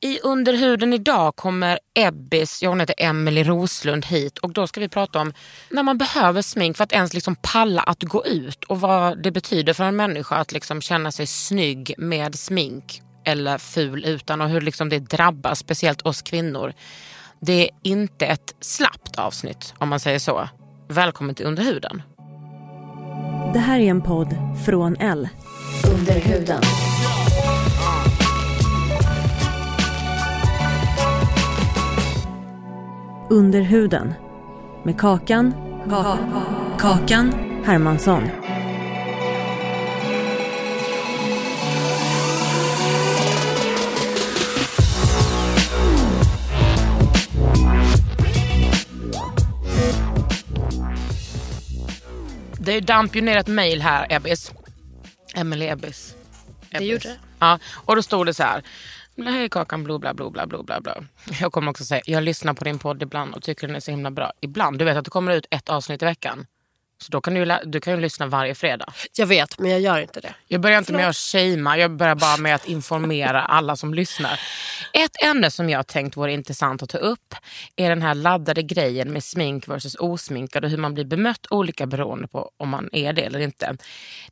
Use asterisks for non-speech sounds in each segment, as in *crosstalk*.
I Underhuden idag kommer Ebbis, ja, hon heter Emelie Roslund hit och då ska vi prata om när man behöver smink för att ens liksom palla att gå ut och vad det betyder för en människa att liksom känna sig snygg med smink eller ful utan och hur liksom det drabbar speciellt oss kvinnor. Det är inte ett slappt avsnitt om man säger så. Välkommen till Underhuden. Det här är en podd från L. Under Under huden. Med Kakan. Kakan Hermansson. Det damp ju ner ett mejl här, Ebbis. Emelie Ebbis. Det gjorde det. Ja, och då stod det så här. Hej Kakan, bla bla bla bla bla bla bla. Jag kommer också säga, jag lyssnar på din podd ibland och tycker den är så himla bra. Ibland, du vet att det kommer ut ett avsnitt i veckan. Så då kan du, du kan ju lyssna varje fredag. Jag vet, men jag gör inte det. Jag börjar inte med att shamea, jag börjar bara med att informera *laughs* alla som lyssnar. Ett ämne som jag tänkt vore intressant att ta upp är den här laddade grejen med smink versus osminkad och hur man blir bemött olika beroende på om man är det eller inte.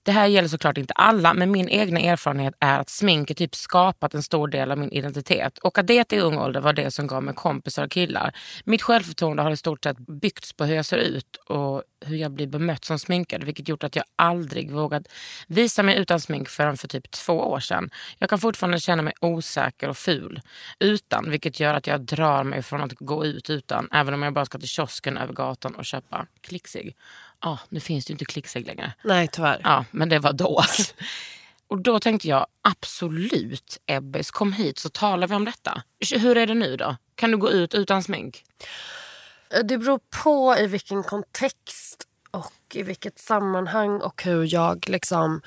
Det här gäller såklart inte alla, men min egna erfarenhet är att smink är typ skapat en stor del av min identitet och att det i ung ålder var det som gav mig kompisar och killar. Mitt självförtroende har i stort sett byggts på hur jag ser ut och hur jag blir bemött som sminkad vilket gjort att jag aldrig vågat visa mig utan smink förrän för typ två år sedan. Jag kan fortfarande känna mig osäker och ful utan vilket gör att jag drar mig från att gå ut utan även om jag bara ska till kiosken över gatan och köpa klicksig. Ja, nu finns det ju inte klicksig längre. Nej, tyvärr. Ja, men det var då. *laughs* Och då tänkte jag absolut Ebbes, kom hit så talar vi om detta. Hur är det nu då? Kan du gå ut utan smink? Det beror på i vilken kontext och i vilket sammanhang och hur jag liksom...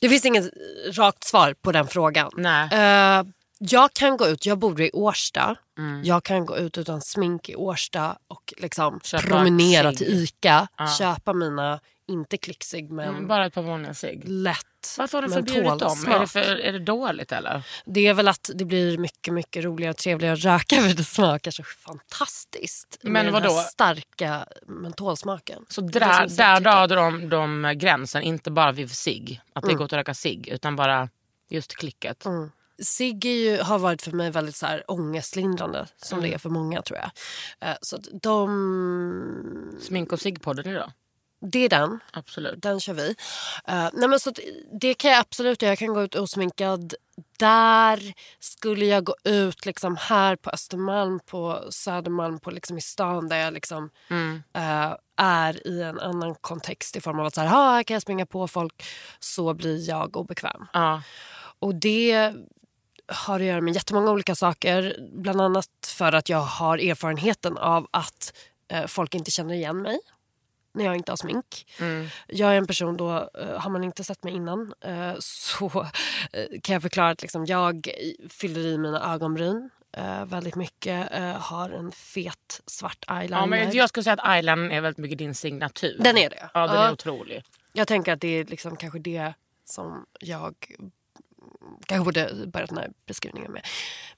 Det finns inget rakt svar på den frågan. Nej. Eh, jag kan gå ut, jag bor i Årsta. Jag kan gå ut utan smink i Årsta och liksom Köpa promenera till Ica. Köpa mina, inte klicksig men Mm, Bara ett par vanliga cigg. lätt Varför har de förbjudit dem? Är det, för, är det dåligt eller? Det är väl att det blir mycket, mycket roligare och trevligare att röka *laughs* för det smakar så fantastiskt. Men med den vadå? här starka mentolsmaken. Så där, det som där jag tycker. drar de, de gränsen, inte bara vid cigg, att det är gott att röka cigg, utan bara just klicket. Mm. Ju, har varit för mig väldigt så här ångestlindrande som Mm. det är för många tror jag. Eh, Så de... Smink och ciggpodden idag. Det är den. Absolut. Den kör vi. Eh, nej men så det kan jag absolut göra. Jag kan gå ut osminkad. Där skulle jag gå ut liksom här på Östermalm, på Södermalm, på liksom i stan där jag liksom Mm. eh, är i en annan kontext i form av att så här, "Ha, här kan jag springa på folk så blir jag obekväm. Ja. Och det har att göra med jättemånga olika saker. Bland annat för att jag har erfarenheten av att eh, folk inte känner igen mig när jag inte har smink. Mm. Jag är en person då, eh, har man inte sett mig innan eh, så eh, kan jag förklara att liksom, jag fyller i mina ögonbryn väldigt mycket. Har en fet svart eyeliner. Ja, men jag skulle säga att eyelinen är väldigt mycket din signatur. Den är det? Ja, den är otrolig. Jag tänker att det är liksom kanske det som jag kanske borde börjat den här beskrivningen med.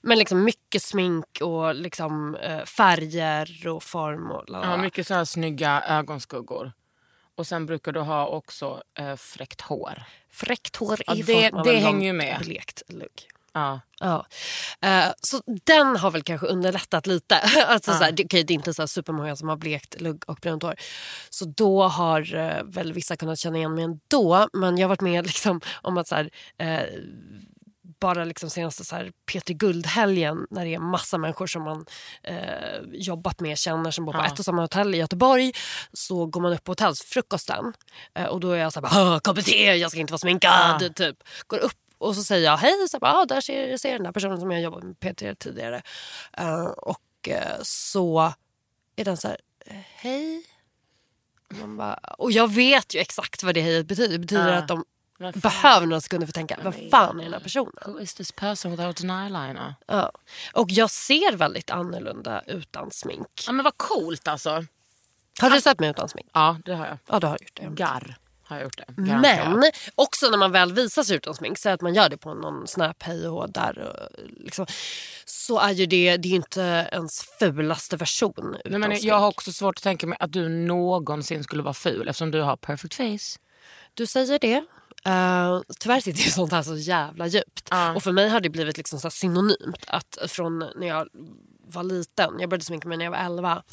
Men liksom mycket smink och liksom eh, färger och form. Och Ja, mycket så här snygga ögonskuggor. Och sen brukar du ha också eh, fräckt hår. Fräckt hår Ja, i det- form av det hänger ju med. blekt lugg. Ja. Ja. Eh, så den har väl kanske underlättat lite. *laughs* alltså, så här, det, okej, det är inte så supermånga som har blekt lugg och brunt hår. Så då har eh, väl vissa kunnat känna igen mig ändå. Men jag har varit med *laughs* liksom, om att så här, eh, bara liksom senaste så här Peter Guld-helgen när det är massa människor som man eh, jobbat med, känner som bor på Ja. ett och samma hotell i Göteborg. Så går man upp på hotellfrukosten och eh, och då är jag så här, bara, KBT, jag ska inte vara sminkad. Typ. Går upp och så säger jag hej, så här, bara, ah, där ser, ser den där personen som jag jobbat med Peter tidigare. Eh, och eh, så är den så här, eh, hej. Bara, och jag vet ju exakt vad det hejet betyder. Det betyder Ja. att de behöver några sekunder för att tänka, vad fan är den här personen? Who is this person without an eyeliner? Ja. Och jag ser väldigt annorlunda utan smink. Ja, men vad coolt alltså. Har du sett mig utan smink? Ja, det har jag. Ja, du har gjort det. Garr har jag gjort det. Garanterat. Men också när man väl visar sig utan smink, säg att man gör det på någon snap hej och där. och Liksom, så är ju det, det är inte ens fulaste version utan Nej, men jag har också svårt att tänka mig att du någonsin skulle vara ful eftersom du har perfect face. Du säger det. Uh, tyvärr sitter ju sånt här så jävla djupt. Ja. Och för mig har det blivit liksom så synonymt. Att från när jag var liten, jag började sminka mig när jag var 11.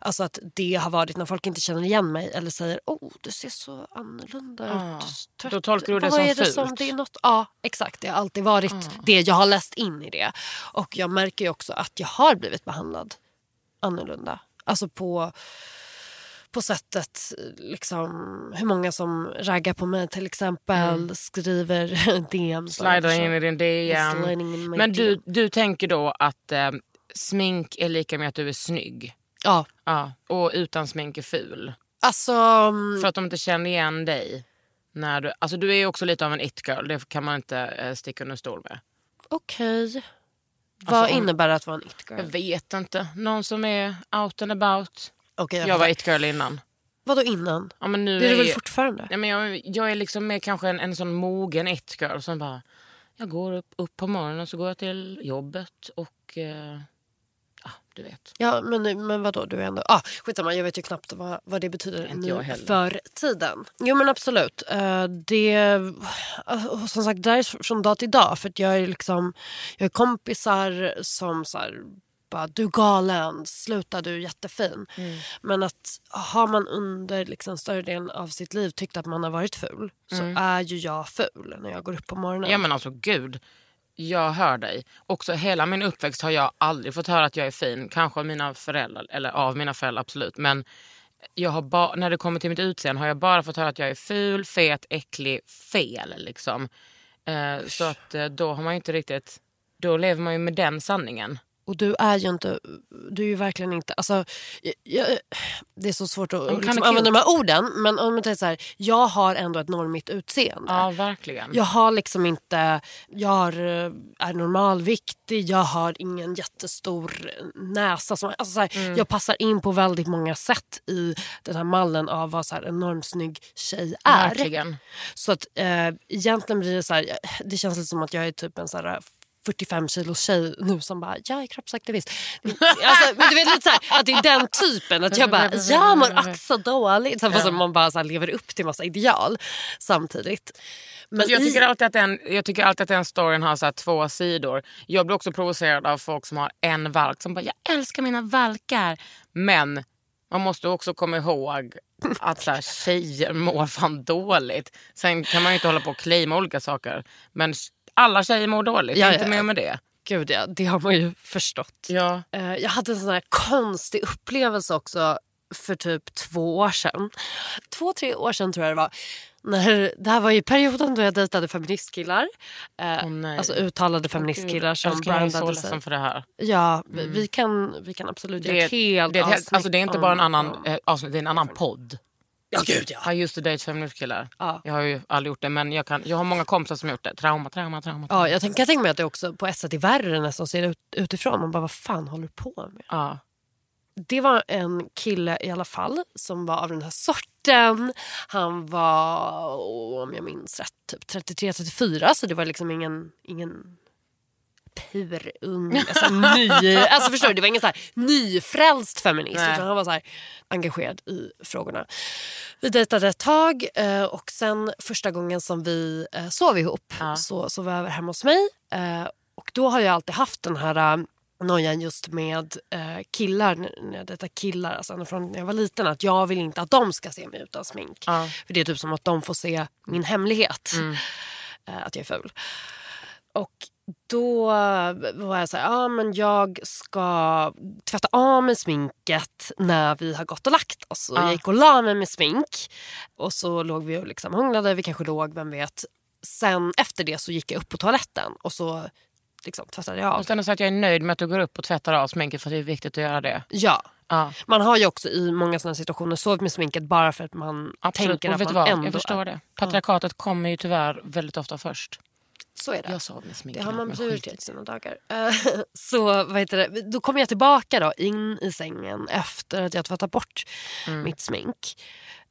Alltså att det har varit när folk inte känner igen mig eller säger oh du ser så annorlunda Ja. ut. Då tolkar du det Vad som är det fult. som det är något, Ja exakt, det har alltid varit det. Jag har läst in i det. Och jag märker också att jag har blivit behandlad annorlunda. Alltså på på sättet, liksom, hur många som raggar på mig till exempel, skriver *laughs* DM. Slidar in i din DM. In Men du, du tänker då att eh, smink är lika med att du är snygg? Ja, Ja, och utan smink är ful? alltså... För att de inte känner igen dig? När du, alltså du är också lite av en it-girl, det kan man inte eh, sticka under stol med. Okej. Vad Alltså, innebär det att vara en it-girl? Jag vet inte, någon som är out and about. Okej, Jag var it-girl innan. Vadå innan? Ja, men nu Det är du väl jag- fortfarande? Ja, men jag, jag är liksom mer kanske en, en sån mogen it-girl som bara... Jag går upp, upp på morgonen och så går jag till jobbet och... Eh, du vet. Ja, men, men vadå? Du är ändå... Ah, skitsamma, jag vet ju knappt vad, vad det betyder nu för tiden. Jo, men absolut. Eh, det... och som sagt, det är från dag till dag. För jag är liksom... Jag har kompisar som så här, bara, du är galen, sluta du är jättefin. Mm. Men att har man under liksom större delen av sitt liv tyckt att man har varit ful så är ju jag ful när jag går upp på morgonen. Mm. Ja men alltså gud. Jag hör dig. Också hela min uppväxt har jag aldrig fått höra att jag är fin. Kanske av mina föräldrar, eller av mina föräldrar absolut. Men jag har ba- när det kommer till mitt utseende har jag bara fått höra att jag är ful, fet, äcklig, fel. Liksom. Eh, så att eh, då har man ju inte riktigt... Då lever man ju med den sanningen. Och du är ju inte, du är ju verkligen inte, alltså, jag, det är så svårt att liksom, använda de här orden. Men om man tänker så här, jag har ändå ett normigt utseende. Ja, verkligen. Jag har liksom inte, jag har, eh, är normalviktig, jag har ingen jättestor näsa. Som, alltså så här, Mm. Jag passar in på väldigt många sätt i den här mallen av vad så här, en normsnygg tjej är. Verkligen. Så att eh, egentligen blir det så här, det känns lite som att jag är typ en så här 45 kilos tjej nu som bara, jag är kroppsaktivist. *laughs* Alltså, men du vet lite så här, att det är den typen. Att jag bara, jag mår också dåligt. Så fast man bara så här, lever upp till massa ideal samtidigt. Men jag, tycker alltid att den, jag tycker alltid att den storyn har så här två sidor. Jag blir också provocerad av folk som har en valk som bara “jag älskar mina valkar”. Men man måste också komma ihåg att så här, tjejer mår fan dåligt. Sen kan man ju inte hålla på och claima olika saker. Men alla tjejer mår dåligt, Ja, inte ja, mer med det. Gud ja, det har man ju förstått. Ja. Eh, Jag hade en sån här konstig upplevelse också för typ två år sedan. Två, tre år sedan tror jag det var. När, det här var ju perioden då jag dejtade feministkillar. Eh, alltså uttalade feministkillar som Älskling, jag är så brandade sig. ledsen för det här. Ja, vi- vi, kan, vi kan absolut göra Det, ett helt det, avsnitt alltså, det är inte bara en annan om- eh, avsnitt, det är en annan podd. Ja, gud ja. I used to date feministkillar. Ja. Jag har ju aldrig gjort det men jag, kan, jag har många kompisar som har gjort det. Trauma, trauma, trauma. Ja, jag tänker, tänker mig att det också på sätt är värre nästan ser ut, utifrån. Man bara, vad fan håller du på med? Ja. Det var en kille i alla fall som var av den här sorten. Han var, om jag minns rätt, typ 33-34 så det var liksom ingen, ingen purung. Alltså, ny, *laughs* alltså förstår du, det var ingen så här nyfrälst feminist Nej. utan han var så här engagerad i frågorna. Vi dejtade ett tag eh, och sen första gången som vi eh, sov ihop Ja. så, så var jag över hemma hos mig. Eh, och då har jag alltid haft den här nojan just med eh, killar, när jag dejtar killar, alltså från när jag var liten, att jag vill inte att de ska se mig utan smink. Ja. För det är typ som att de får se min hemlighet, eh, att jag är ful. Och då var jag så här, ja men jag ska tvätta av mig sminket när vi har gått och lagt oss. Och Ja. Jag gick och la mig med smink och så låg vi och liksom hånglade, vi kanske låg, vem vet. Sen efter det så gick jag upp på toaletten och så liksom tvättade jag av. ändå säga att jag är nöjd med att du går upp och tvättar av sminket för det är viktigt att göra det. Ja. Ja, Man har ju också i många sådana situationer sovit med sminket bara för att man absolut. tänker Och att man vad? ändå Jag förstår det. Patriarkatet kommer ju tyvärr väldigt ofta först. Så är det. Jag sov med Det sminket. har man prioriterat sina dagar. *laughs* Så vad heter det? då kom jag tillbaka då, in i sängen efter att jag tvättat bort Mm. mitt smink.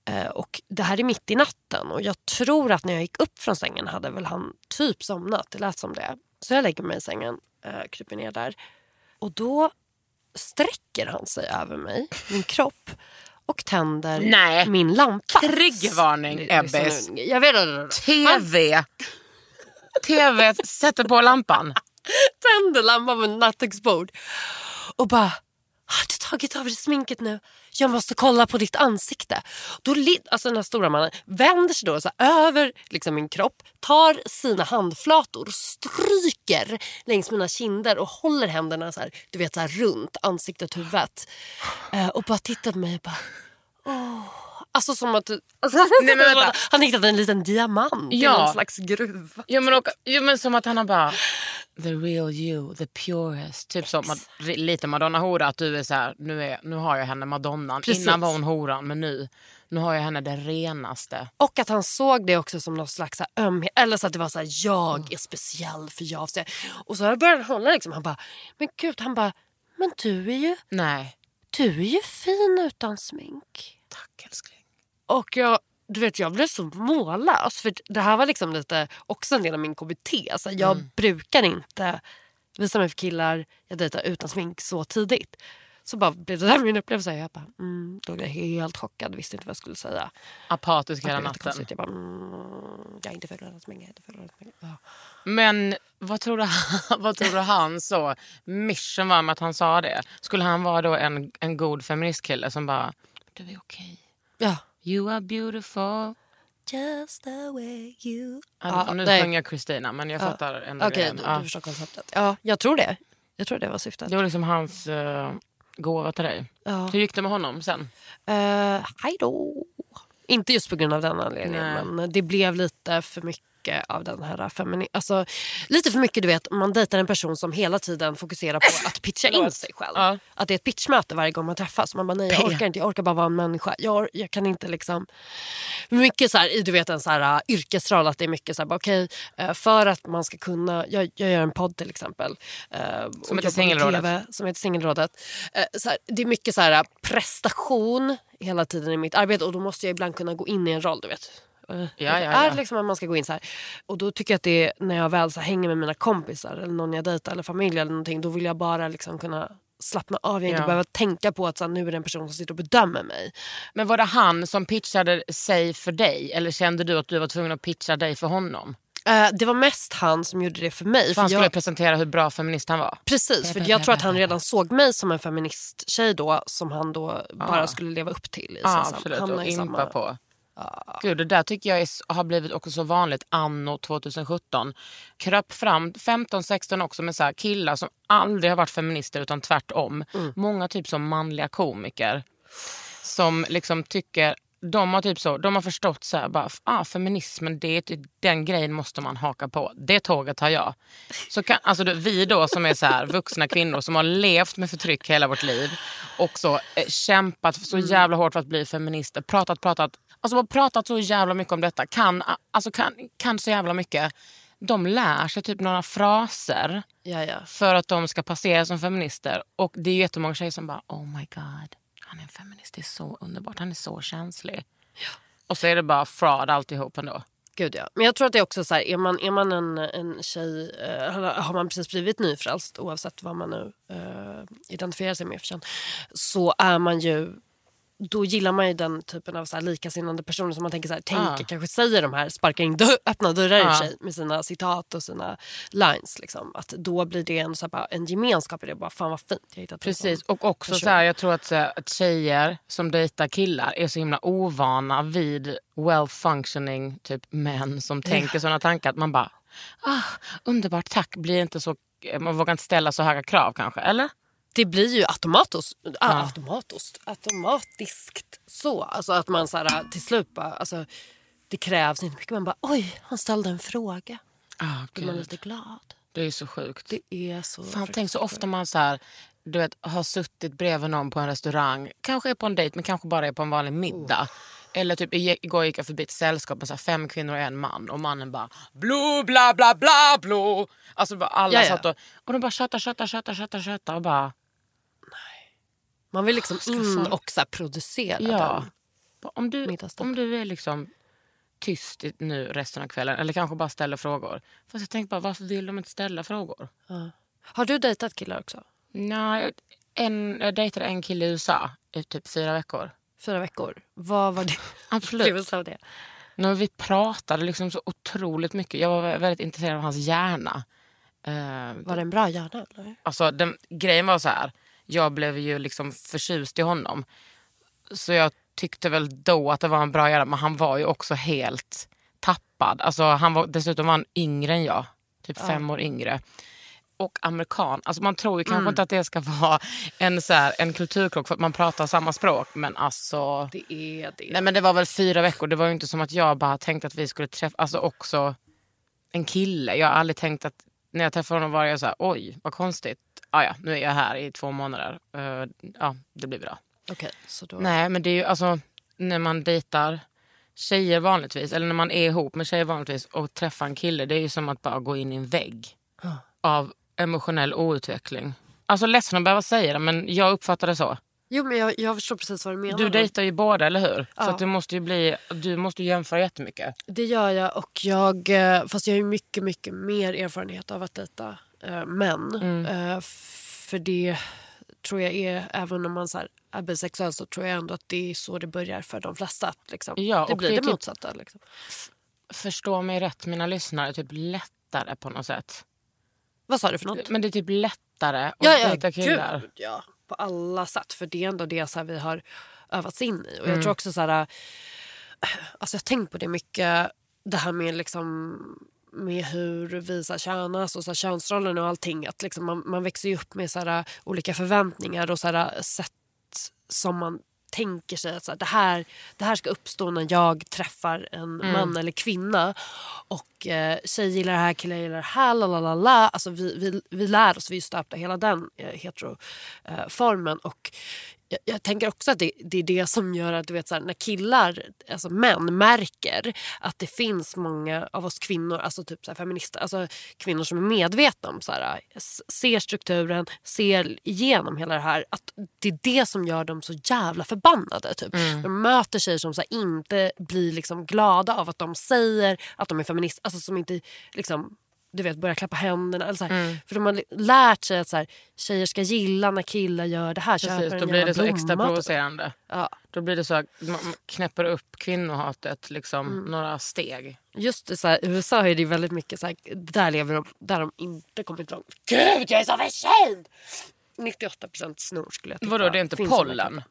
Eh, Och det här är mitt i natten och jag tror att när jag gick upp från sängen hade väl han typ somnat. Det lät som det. Så jag lägger mig i sängen, eh, kryper ner där. Och då sträcker han sig över mig, min kropp och tänder Nej. min lampa. Triggervarning, nu. Ebbes. Jag vet inte. TV! TV sätter på lampan. Tänder lampan på nattduksbord och bara har du tagit av dig sminket nu? Jag måste kolla på ditt ansikte. Då, alltså den här stora mannen vänder sig då så över liksom min kropp, tar sina handflator, stryker längs mina kinder och håller händerna så här, du vet, så här runt ansiktet, och huvudet. Eh, och bara tittar på mig och bara... Oh. Alltså som att, *laughs* alltså, Nej, men vänta. han hittade en liten diamant i Ja. någon slags gruva. Jo men, och, jo men som att han har bara the real you, the purest. Typ som att, lite Madonna hora att du är så här, nu, är, nu har jag henne madonnan. Precis. Innan var hon horan men nu, nu har jag henne det renaste. Och att han såg det också som någon slags ömhet. Eller så att det var så här, jag är speciell för jag. Och så började han hålla liksom. Han bara, men gud, han bara, men du är ju, Nej, du är ju fin utan smink. tack älskling. Och jag, du vet, jag blev så mållös. För det här var liksom lite också en del av min KBT. Alltså, jag Mm. brukar inte visa mig för killar jag dejtar utan smink så tidigt. Så bara blev det där min upplevelse. Jag bara, mm, då blev jag helt chockad. Visste inte vad jag skulle säga. Apatisk hela natten. Jag bara, mm, jag är inte full utan smink. Ja. Men vad tror, du, *laughs* vad tror du han så mission var med att han sa det? Skulle han vara då en, en god feministkille som bara, du är okej. ja. You are beautiful. Just the way you... Ja, Ja, nu nej. sjunger jag Kristina men jag fattar ändå Okej, grejen. du, Ja. du förstår konceptet. Ja, jag tror det. Jag tror det var syftet. Det var liksom hans uh, gåva till dig. Ja. Hur gick det med honom sen? Uh, hej då. Inte just på grund av den anledningen, Nej. men det blev lite för mycket av den här femini... Alltså, lite för mycket, du vet, man dejtar en person som hela tiden fokuserar på att pitcha in sig själv. Ja. Att det är ett pitchmöte varje gång man träffas. Man bara, nej jag orkar inte, jag orkar bara vara en människa. Jag, jag kan inte liksom... Mycket så här, i, du vet en så här, uh, yrkesroll, att det är mycket så här, okej, uh, för att man ska kunna... Jag, jag gör en podd till exempel. uh, och heter Singelrådet. Som heter Singelrådet. Eh, så här, det är mycket så här, uh, prestation hela tiden i mitt arbete och då måste jag ibland kunna gå in i en roll. du vet. Ja, det ja, är ja. liksom att man ska gå in så här. Och då tycker jag att det är när jag väl så här, hänger med mina kompisar eller någon jag dejtar eller familj eller någonting. Då vill jag bara liksom kunna slappna av. Jag inte Ja. behöva tänka på att så här, nu är det en person som sitter och bedömer mig. Men var det han som pitchade sig för dig eller kände du att du var tvungen att pitcha dig för honom? Eh, det var mest han som gjorde det för mig. För han jag- skulle presentera hur bra feminist han var. Precis, för jag tror att han redan såg mig som en feministtjej då som han då bara skulle leva upp till. I Ja, absolut. hamna Och impa samma- på. Gud, det där tycker jag är, har blivit också så vanligt anno 2017. Kröp fram 15-16 också med så här killar som aldrig har varit feminister utan tvärtom. Mm. Många typ som manliga komiker som liksom tycker de har typ så, de har förstått så här, bara, ah, feminismen, det är typ, den grejen måste man haka på. Det tåget har jag. Så kan, alltså, vi då som är så här, vuxna kvinnor som har levt med förtryck hela vårt liv och så eh, kämpat så jävla hårt för att bli feminister, pratat, pratat, alltså bara pratat så jävla mycket om detta, kan, alltså, kan, kan så jävla mycket. De lär sig typ några fraser Ja, ja. för att de ska passera som feminister. Och det är jättemånga tjejer som bara oh my god, han är en feminist, det är så underbart, han är så känslig. Och så är det bara fraud alltihop ändå. Gud ja. Men jag tror att det är också så här, är man, är man en, en tjej, eh, har man precis blivit nyfrälst oavsett vad man nu eh, identifierar sig med för kön, så är man ju då gillar man ju den typen av så här likasinnande personer som man tänker så här, tänker, Ah. kanske säger de här, sparkar in dörr, öppna dörrar i Ah. för sig med sina citat och sina lines. Liksom. Att då blir det en, så här, bara, en gemenskap i det. Bara, Fan vad fint, jag hittat Precis, och också person. så här, jag tror att, att tjejer som dejtar killar är så himla ovana vid well functioning typ män som tänker sådana tankar. Att man bara, ah, underbart tack, blir inte så, man vågar inte ställa så höga krav kanske, eller? Det blir ju automatos, ah, automatos, automatiskt så. Alltså att man så här, till slut bara, alltså, det krävs inte mycket. Man bara oj, han ställde en fråga. Ah, är man lite glad. det är så sjukt. Det är så Fan, tänk så ofta man så här, du vet, har suttit bredvid någon på en restaurang, kanske är på en dejt men kanske bara är på en vanlig middag. Eller typ igår gick jag förbi ett sällskap med så här fem kvinnor och en man och mannen bara blo bla bla bla blo. Alltså bara alla Ja, ja. satt och, och de bara tjötar, tjötar, tjötar, tjötar, tjötar och bara Man vill liksom in och så producera ja. den. Om du, om du är liksom tyst nu resten av kvällen eller kanske bara ställer frågor. Fast jag tänkte bara varför vill de inte ställa frågor? Har du dejtat killar också? Nej, en, jag dejtade en kille i USA i typ fyra veckor. Fyra veckor. Vad var det? *laughs* Absolut. av det? När vi pratade liksom så otroligt mycket. Jag var väldigt intresserad av hans hjärna. Eh, Var det en bra hjärna? Eller? alltså, den, grejen var så här. Jag blev ju liksom förtjust i honom. Så jag tyckte väl då att det var en bra hjärna. Men han var ju också helt tappad. Alltså, han var, dessutom var han yngre än jag. Typ fem år yngre. Och amerikan. Alltså, man tror ju kanske inte att det ska vara en, så här, en kulturkrock för att man pratar samma språk. Men alltså... Det är det. Nej men det var väl fyra veckor. Det var ju inte som att jag bara tänkte att vi skulle träffa, alltså också en kille. Jag har aldrig tänkt att när jag träffade honom var jag så här, oj vad konstigt. Ah, ja, nu är jag här i två månader. Eh, ja, det blir bra. Okej, så då... Nej men det är ju alltså när man dejtar tjejer vanligtvis, eller när man är ihop med tjejer vanligtvis och träffar en kille, det är ju som att bara gå in i en vägg av emotionell outveckling. Alltså ledsen att behöva säga det men jag uppfattar det så. Jo, men jag, jag förstår precis vad du menar. Du dejtar ju båda, eller hur? Ja. Så att du måste ju bli, du måste ju jämföra jättemycket. Det gör jag. Och jag eh, fast jag har ju mycket, mycket mer erfarenhet av att dejta eh, män. Mm. Eh, för det tror jag är, även om man så här, är bisexuell så tror jag ändå att det är så det börjar för de flesta. att Liksom. Ja, det blir det det, typ- motsatta. Liksom. Förstå mig rätt, mina lyssnare, typ lättare på något sätt. Vad sa du för något? Men det är typ lättare att Ja, ja, dejta killar. gud, ja. På alla sätt. För det är ändå det så här, vi har övats in i. Och Mm. jag tror också så här... Alltså jag har tänkt på det mycket. Det här med liksom med hur vi så här, tjänas och så här, könsrollen och allting. Att liksom man, man växer ju upp med så här, olika förväntningar och så här, sätt som man tänker sig att så här, det, här, det här ska uppstå när jag träffar en man eller kvinna. Och eh, tjej gillar det här, killar gillar det här. Lalalala. Alltså, vi, vi, vi lär oss, vi är stöpta hela den eh, heteroformen. och jag, jag tänker också att det, det är det som gör att du vet, så här, när killar, alltså män, märker att det finns många av oss kvinnor, alltså typ så här, feminister, alltså kvinnor som är medvetna om, så här, ser strukturen, ser igenom hela det här. Att det är det som gör dem så jävla förbannade. Typ. De möter tjejer som så här, inte blir liksom glada av att de säger att de är feminister, alltså som inte liksom du vet, börja klappa händerna. Eller så här. För de har lärt sig att så här, tjejer ska gilla när killar gör det här. Precis, då blir det så extra blomma, provocerande. Ja. Då blir det så att man knäpper upp kvinnohatet liksom Mm. några steg. Just det, så här, i USA är det väldigt mycket så här, där lever de, där de inte kommit långt. Gud, jag är så förkyld! 98 snor skulle jag tippa. Vadå, det är inte Finns pollen?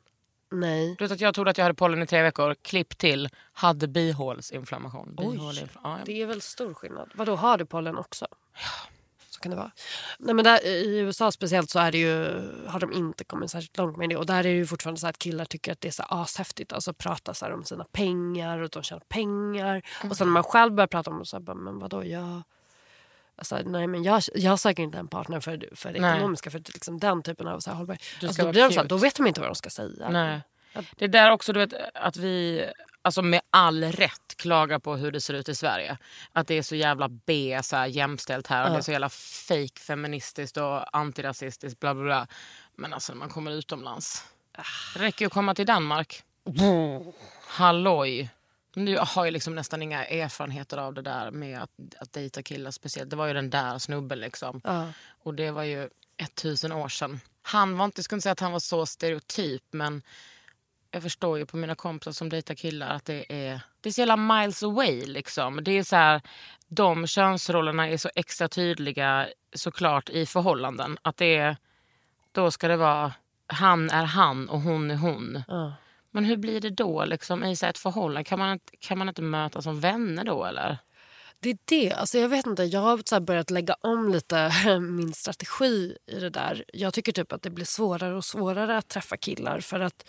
Nej. Du vet att jag trodde att jag hade pollen i tre veckor. Klipp till, hade bihålsinflammation. Ja, ja. det är väl stor skillnad. Vadå, har du pollen också? Så kan det vara. Nej, men där, I USA speciellt så är det ju, har de inte kommit särskilt långt med det. Och där är det ju fortfarande så att killar tycker att det är så ashäftigt. Alltså prata så om sina pengar och att de tjänar pengar. Och sen när man själv börjar prata om det så här, bara, men vadå, jag... Alltså, nej, men jag, jag söker inte en partner för, för det Nej. ekonomiska, för liksom den typen av så här, hållbar. Du Alltså, då, blir de då vet de inte vad de ska säga. Nej. Det är där också du vet, att vi alltså med all rätt klagar på hur det ser ut i Sverige. Att det är så jävla B, så här, jämställt här och det är så jävla fake feministiskt och antirasistiskt. Bla, bla, bla. Men alltså när man kommer utomlands. Det räcker ju att komma till Danmark. *laughs* Halloj. Du har ju liksom nästan inga erfarenheter av det där med att, att dejta killar speciellt. Det var ju den där snubben liksom. Ja. Och det var ju ett tusen år sedan. Han var inte, jag skulle inte säga att han var så stereotyp men jag förstår ju på mina kompisar som dejtar killar att det är, det är så jävla miles away. Liksom. Det är så här, de könsrollerna är så extra tydliga såklart i förhållanden. Att det är, då ska det vara han är han och hon är hon. Ja. Men hur blir det då liksom, i så ett förhållande? Kan man, kan man inte mötas som vänner då eller? Det är det. Alltså jag vet inte, jag har börjat lägga om lite *laughs* min strategi i det där. Jag tycker typ att det blir svårare och svårare att träffa killar för att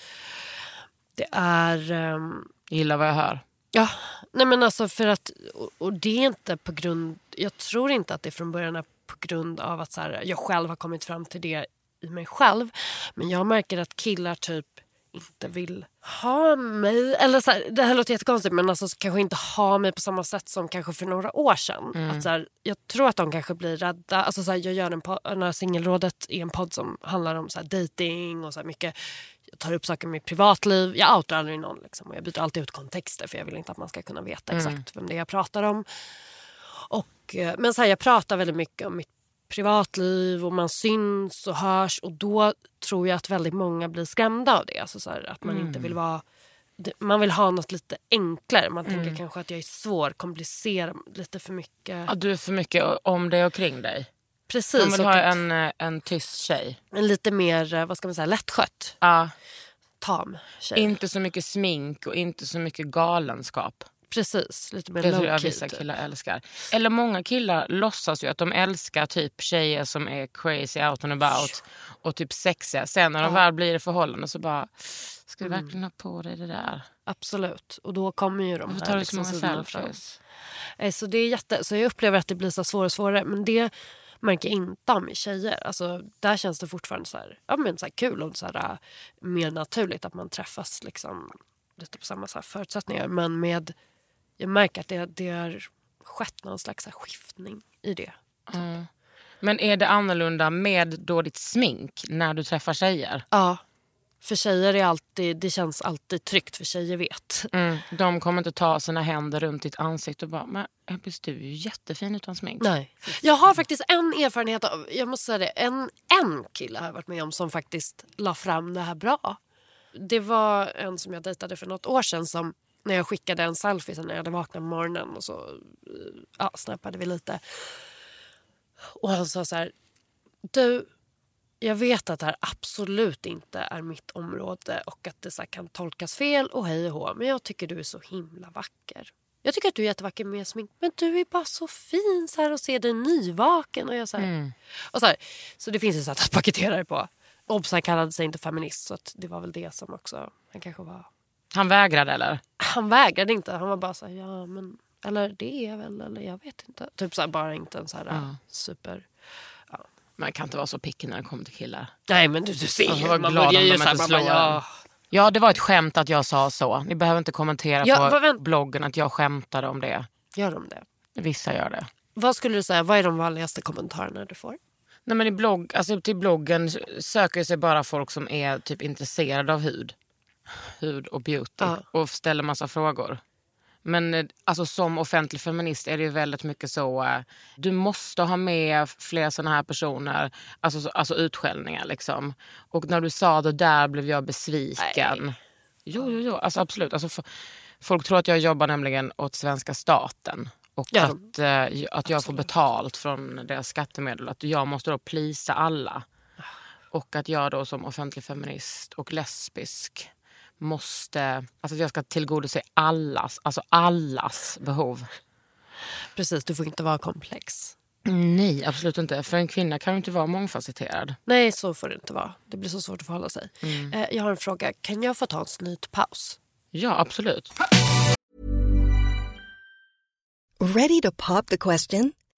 det är... ehm, Gillar vad jag hör. Ja, nej men alltså för att... Och, och det är inte på grund... Jag tror inte att det från början är på grund av att så här, jag själv har kommit fram till det i mig själv. Men jag märker att killar typ inte vill ha mig. Eller så här, det här låter jättekonstigt men alltså kanske inte ha mig på samma sätt som kanske för några år sedan. Att så här, jag tror att de kanske blir rädda. Alltså så här, jag gör en podd, singelrådet är en podd som handlar om så här, dating och så mycket. Jag tar upp saker med mitt privatliv. Jag outar aldrig någon. Liksom, och jag byter alltid ut kontexter för jag vill inte att man ska kunna veta exakt vem det är jag pratar om. Och, eh, men så jag pratar väldigt mycket om mitt privatliv och man syns och hörs och då tror jag att väldigt många blir skrämda av det. Alltså så här, att man inte vill vara... det- Man vill ha något lite enklare. Man tänker kanske att jag är svår, komplicerar lite för mycket. Att du är för mycket om dig och kring dig. Precis. De vill ha en, eh, en tyst tjej. en lite mer eh, vad ska man säga, lättskött, Ja, tam tjej. inte så mycket smink och inte så mycket galenskap. Precis, lite mer Det tror jag vissa typ. killar älskar. Eller många killar låtsas ju att de älskar typ tjejer som är crazy out and about och typ sexiga. Sen när de väl blir i förhållande så bara, ska du Mm. verkligen ha på dig det där? Absolut. Och då kommer ju de Varför tar du så liksom många sidorna fram. selfies? Eh, Så, det är jätte, så jag upplever att det blir så svårare och svårare. Men det märker jag inte om i tjejer. Alltså, där känns det fortfarande så här, ja, men så här kul och så här, äh, mer naturligt att man träffas liksom, lite på samma så förutsättningar. Men med, jag märker att det, det har skett någon slags skiftning i det. Men är det annorlunda med då ditt smink när du träffar tjejer? Ja, för tjejer är alltid, det känns alltid tryggt för tjejer vet. Mm. De kommer inte ta sina händer runt ditt ansikte och bara, men Ebbis du är ju jättefin utan smink. Nej. Jag har faktiskt en erfarenhet av, jag måste säga det, en, en kille har jag varit med om som faktiskt la fram det här bra. Det var en som jag dejtade för något år sedan som när jag skickade en selfie sen när jag hade vaknat på morgonen och så ja, snappade vi lite. Och han sa så här, du, jag vet att det här absolut inte är mitt område och att det så kan tolkas fel och hej och hå, men jag tycker du är så himla vacker. Jag tycker att du är jättevacker med smink, men du är bara så fin så här och ser dig nyvaken. Och jag så, här, och så, här, så det finns ett sätt att paketera det på. Obs, han kallade sig inte feminist så att det var väl det som också, han kanske var... Han vägrade eller? Han vägrade inte, han var bara så här, ja men, eller det är jag väl, eller jag vet inte. Typ så här, bara inte en så här super... Man kan inte vara så picky när det kommer till killar. Nej men du, du ser Jag ju, man börjar ju de så här, inte man bara, ja. Ja, det var ett skämt att jag sa så. Ni behöver inte kommentera Ja, på vad bloggen att jag skämtade om det. Gör de det? Vissa gör det. Vad skulle du säga, vad är de vanligaste kommentarerna du får? Nej, men i blogg, alltså, till bloggen söker sig bara folk som är typ intresserade av hud. Hud och beauty. Ja. Och ställer massa frågor. Men eh, alltså, som offentlig feminist är det ju väldigt mycket så. eh, Du måste ha med fler såna här personer. Alltså, så- alltså utskällningar liksom. Och när du sa det där blev jag besviken. Nej. Jo, jo, jo. Alltså, absolut. Alltså, folk tror att jag jobbar nämligen åt svenska staten. Och Ja, att, eh, att jag får betalt från deras skattemedel. Att jag måste då plisa alla. Och att jag då som offentlig feminist och lesbisk måste... Alltså att jag ska tillgodose allas, alltså allas behov. Precis, du får inte vara komplex. Nej, absolut inte. För en kvinna kan ju inte vara mångfacetterad. Nej, så får det inte vara. Det blir så svårt att förhålla sig. Eh, jag har en fråga. Kan jag få ta en snytpaus? Ja, absolut. Ready to pop the question?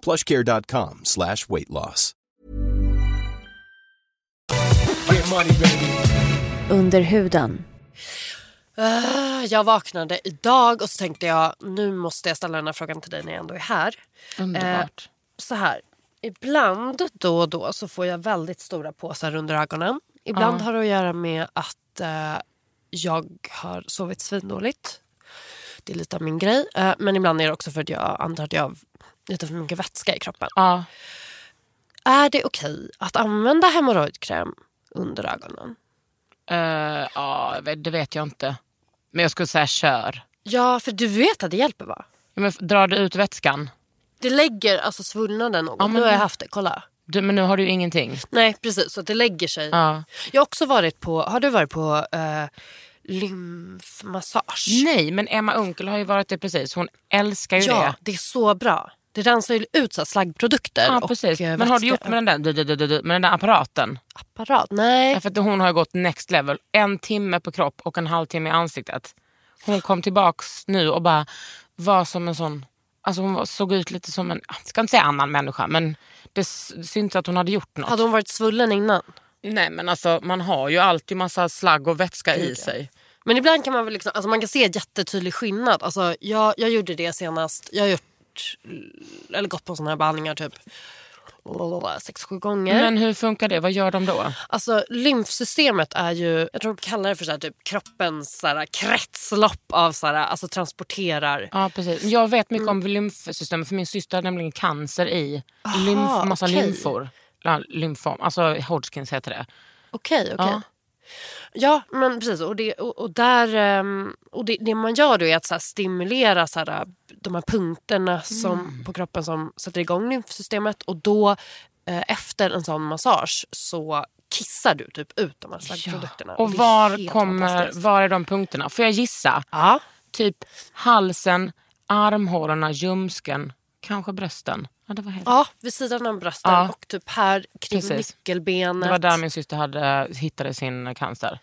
plushcare.com slash weight loss. Under huden. Ah, jag vaknade idag och så tänkte jag nu måste jag ställa den här frågan till dig när jag ändå är här. Underbart. så här, ibland då och då så får jag väldigt stora påsar under ögonen. Ibland har det att göra med att eh, jag har sovit svindåligt. Det är lite av min grej. Eh, men ibland är det också för att jag antar att jag har lite för mycket vätska i kroppen. Ja. Är det okej att använda hemorrojdkräm under ögonen? Eh, ja, det vet jag inte. Men jag skulle säga kör. Ja, för du vet att det hjälper va? Ja, men drar du ut vätskan? Det lägger alltså svullnaden något. Ja, men nu har jag haft det, kolla. Du, men nu har du ju ingenting. Nej precis, så det lägger sig. Ja. Jag har också varit på, har du varit på uh, lymfmassage? Nej, men Emma Unkel har ju varit det precis. Hon älskar ju Ja, det. det är så bra. Det rensar ju ut så slaggprodukter. Ja, och, precis. eh, Men har du gjort med den där, med den där apparaten? apparat? Nej. Därför att hon har gått next level. En timme på kropp och en halvtimme i ansiktet. Hon kom tillbaks nu och bara var som en sån... Alltså hon såg ut lite som en, jag ska inte säga annan människa, men det syntes att hon hade gjort något. Hade hon varit svullen innan? Nej men alltså man har ju alltid massa slagg och vätska i sig. Men ibland kan man väl liksom, alltså man kan se jättetydlig skillnad. Alltså jag, jag gjorde det senast, jag har gjort, eller gått på såna här behandlingar typ sex, sju gånger. Men hur funkar det? Vad gör de då? Alltså lymfsystemet är ju, jag tror de kallar det för så här, typ kroppens så här, kretslopp av så här, alltså transporterar. Ja precis. Jag vet mycket om lymfsystemet för min syster har nämligen cancer i lymf, massa okej. lymfor. Lymfom, alltså Hodgkins heter det. Okej, okej. Ja. Ja. men precis. Och, det, och, och, där, ehm, och det, det man gör då är att så stimulera så här, de här punkterna som, på kroppen som sätter igång lymfsystemet. Och då eh, efter en sån massage så kissar du typ ut de här slaggprodukterna. Och det är var, kommer, var är de punkterna? Får jag gissa? Ja. Typ halsen, armhålorna, ljumsken, kanske brösten. Ja, det, var helt... ja, vid sidan av brösten Ja. och typ här kring Precis. nyckelbenet. det var där min syster hade, hittade sin cancer.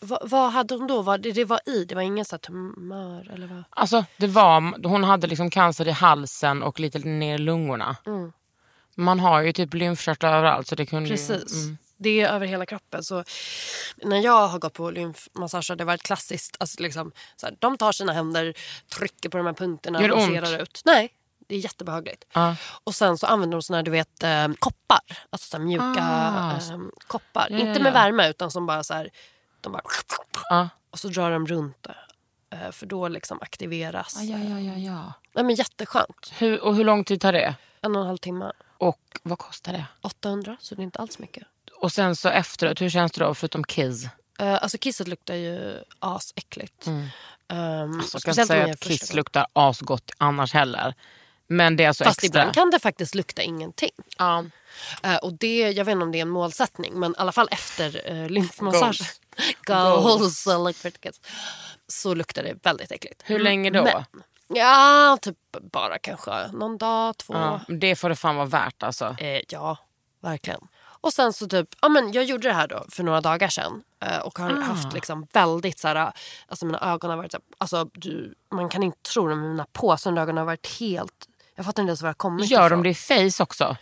Va, vad hade hon då? Vad det, var i? Det var ingen så tumör? Eller vad? Alltså, det var, hon hade liksom cancer i halsen och lite ner i lungorna. Man har ju typ lymfkörtlar överallt. Så det kunde Precis. mm. Det är över hela kroppen. Så när jag har gått på lymfmassage har det varit klassiskt. Alltså liksom, så här, de tar sina händer, trycker på de här punkterna Gör och ont? ut. Nej, det är jättebehagligt. Ja. Och sen så använder de såna här, du vet, eh, koppar. Alltså så mjuka Ah. eh, koppar. Ja, ja, Inte med ja. värme utan som bara så här, de bara... Ja. Och så drar de runt det. Eh, För då liksom aktiveras. Ja, ja, ja, ja. Nej, men jätteskönt. Hur, och hur lång tid tar det? En och en halv timme. Och vad kostar det? 800, så det är inte alls mycket. Och sen så efteråt, hur känns det då förutom kiss? Uh, alltså kisset luktar ju asäckligt. Um, Mm. Alltså, jag ska inte säga att kiss luktar asgott annars heller. Men det är alltså Fast extra. ibland kan det faktiskt lukta ingenting. Ja. Eh, och det, jag vet inte om det är en målsättning men i alla fall efter uh, lymfmassage. Goals. *laughs* Goals. Kiss. Så luktar det väldigt äckligt. Hur länge då? Men, ja, typ bara kanske någon dag, två. Ja, det får det fan vara värt alltså. Eh, ja, verkligen. Och sen så typ, ja men jag gjorde det här då för några dagar sedan. Och har Ah. haft liksom väldigt så här, alltså mina ögon har varit så här, alltså du, man kan inte tro det men mina under ögonen har varit helt, jag fattar inte ens var det har kommit Gör ifrån. de det i face också?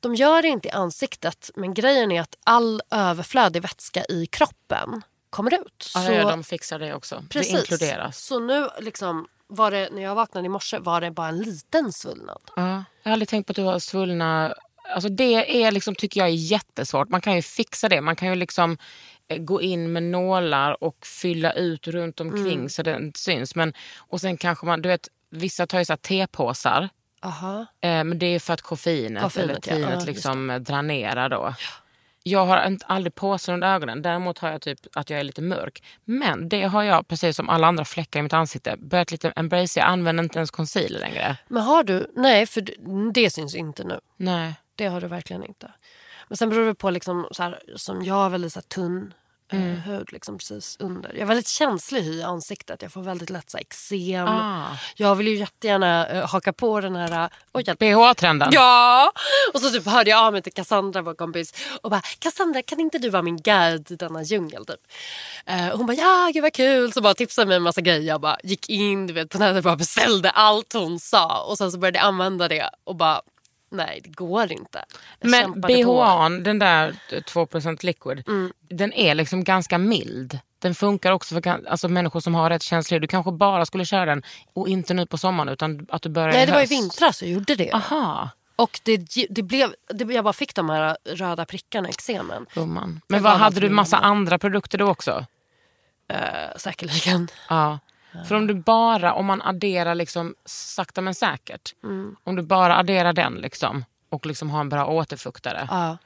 De gör det inte i ansiktet men grejen är att all överflödig vätska i kroppen kommer ut. Ja, så, ja, de fixar det också. precis. Det inkluderas. Så nu liksom, var det, när jag vaknade i morse var det bara en liten svullnad. Ja. Jag har aldrig tänkt på att du har svullna... Alltså det är liksom, tycker jag är jättesvårt. Man kan ju fixa det. Man kan ju liksom eh, gå in med nålar och fylla ut runt omkring Mm. så det inte syns. Men, och sen kanske man, du vet, vissa tar ju så här tepåsar. Aha. Eh, men det är för att koffeinet, Koffeinet, eller tinet Ja, liksom dränerar då. Jag har inte, aldrig påsar under ögonen. Däremot har jag typ att jag är lite mörk. Men det har jag, precis som alla andra fläckar i mitt ansikte, börjat lite embrace. Jag använder inte ens concealer längre. Men har du... Nej, för det, syns inte nu. Nej. Det har du verkligen inte. Men sen beror det på, liksom, så här, som jag har väldigt så här, tunn eh, hud liksom, precis under. Jag har väldigt känslig hy i ansiktet. Jag får väldigt lätt så eksem. Ah. Jag vill ju jättegärna uh, haka på den här... Uh, hjälp. BH-trenden. Ja! Och så typ hörde jag av mig till Cassandra, vår kompis. Och bara, Cassandra kan inte du vara min guide i denna djungel? Typ. Eh, hon bara, ja gud vad kul. Så bara tipsade mig en massa grejer. Jag bara gick in du vet, på nätet och bara beställde allt hon sa. Och sen så började jag använda det och bara, nej det går inte. Jag Men. BHAn, den där 2% liquid, den är liksom ganska mild. Den funkar också för alltså, människor som har rätt känslig. Du kanske bara skulle köra den och inte nu på sommaren utan att du börjar Nej det var i höst. vintras jag gjorde det. Aha, Och det, det blev, det, jag bara fick de här röda prickarna, eksemen. Men vad, hade du massa andra produkter då också? Eh, säkerligen. Ja. För om du bara, om man adderar liksom sakta men säkert. Mm. Om du bara adderar den liksom och liksom har en bra återfuktare. Ja.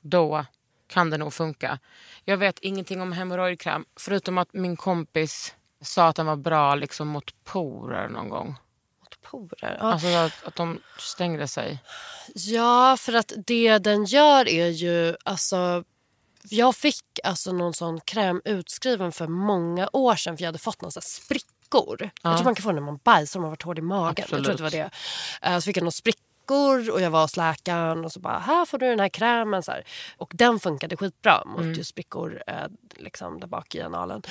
Då kan det nog funka. Jag vet ingenting om hemorrojdkräm förutom att min kompis sa att den var bra liksom mot porer någon gång. Mot porer. Ja. Alltså att, att de stängde sig. Ja, för att det den gör är ju... Alltså, jag fick alltså någon sån kräm utskriven för många år sedan för jag hade fått några så här sprickor. Jag tror man kan få det när man bajsar om man varit hård i magen. Jag tror att det var det. Eh, Så fick jag några sprickor och jag var hos läkaren och så bara här får du den här krämen. Så här. Och den funkade skitbra mot just sprickor eh, liksom där bak i analen.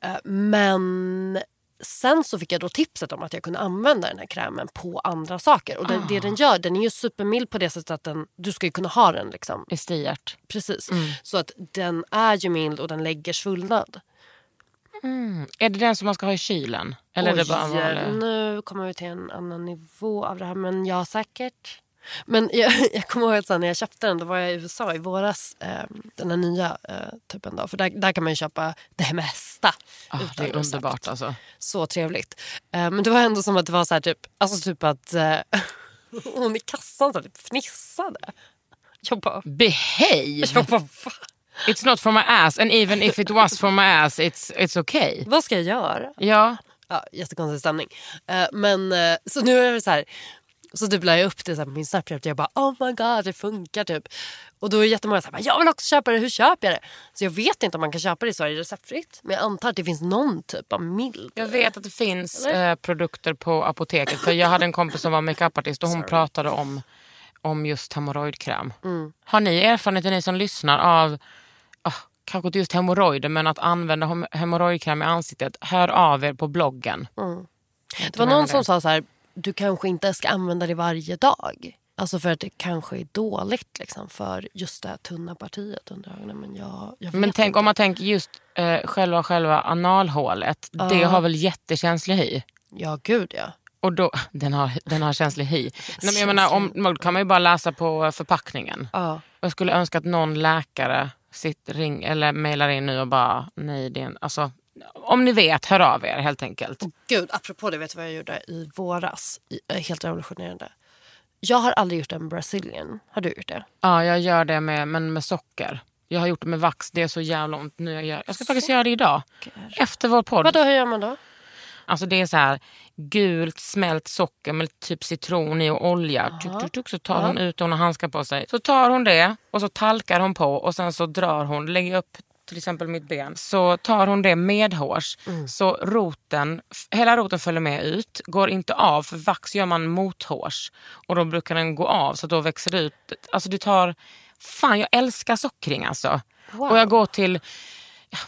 Eh, Men Sen så fick jag då tipset om att jag kunde använda den här krämen på andra saker. Och det, det den gör, den är ju supermild på det sättet att den, du ska ju kunna ha den liksom. I stiert. Precis. Så att den är ju mild och den lägger svullnad. Är det den som man ska ha i kylen? Eller är det bara Oj, nu kommer vi till en annan nivå av det här. Men ja, säkert. Men jag, *laughs* jag kommer ihåg att sen när jag köpte den, då var jag i USA i våras. Eh, den här nya eh, typen då. För där, där kan man ju köpa det mesta. Ah, det är underbart alltså. Så trevligt. Eh, men det var ändå som att det var så här typ, alltså typ att eh, *laughs* hon i kassan så typ fnissade. Jag bara, Behave! jag bara va? It's not for my ass and even if it was for my ass it's, it's okay. Vad ska jag göra? Ja, Ja, jättekonstig stämning. Eh, men eh, så nu är det så här. Så typ la jag upp det så på min Snapchat. Jag bara oh my god det funkar typ. Och då är jättemånga så här, jag vill också köpa det, hur köper jag det? Så jag vet inte om man kan köpa det i Sverige receptfritt. Men jag antar att det finns någon typ av mild. jag vet att det finns eh, produkter på apoteket. För Jag hade en kompis som var makeupartist och hon pratade om, om just hemorrojdkräm. Har ni erfarenhet, ni som lyssnar, av kanske inte just hemorrojder men att använda hem- hemorrojdkräm i ansiktet? Hör av er på bloggen. Det var någon som sa så här, du kanske inte ska använda det varje dag. Alltså för att det kanske är dåligt liksom, för just det här tunna partiet under ögonen. Men jag, jag Men tänk inte. om man tänker just eh, själva, själva analhålet. Det har väl jättekänslig hy? Ja, gud ja. Och då, *laughs* den, har, den har känslig hy. *laughs* Nej, men jag menar, om, då kan man ju bara läsa på förpackningen. ja. Jag skulle önska att någon läkare sitter, ring, eller mejlar in nu och bara, nej det är en, alltså, om ni vet, hör av er helt enkelt. Gud, apropå det, vet du vad jag gjorde i våras? Eh, helt revolutionerande. Jag har aldrig gjort en brazilian. Har du gjort det? Ja, jag gör det med, men med socker. Jag har gjort det med vax, det är så jävla ont nu. Jag, gör. jag ska faktiskt göra det idag. Efter vår podd. Vadå, hur gör man då? Alltså det är så här gult smält socker med typ citron i och olja. Tuk, tuk, tuk, så tar hon ut det, hon har handskar på sig. Så tar hon det och så talkar hon på och sen så drar hon, lägger upp till exempel mitt ben. Så tar hon det medhårs så roten, hela roten följer med ut, går inte av för vax gör man mothårs. Och då brukar den gå av så då växer det ut. Alltså det tar, fan jag älskar sockring alltså. Och jag går till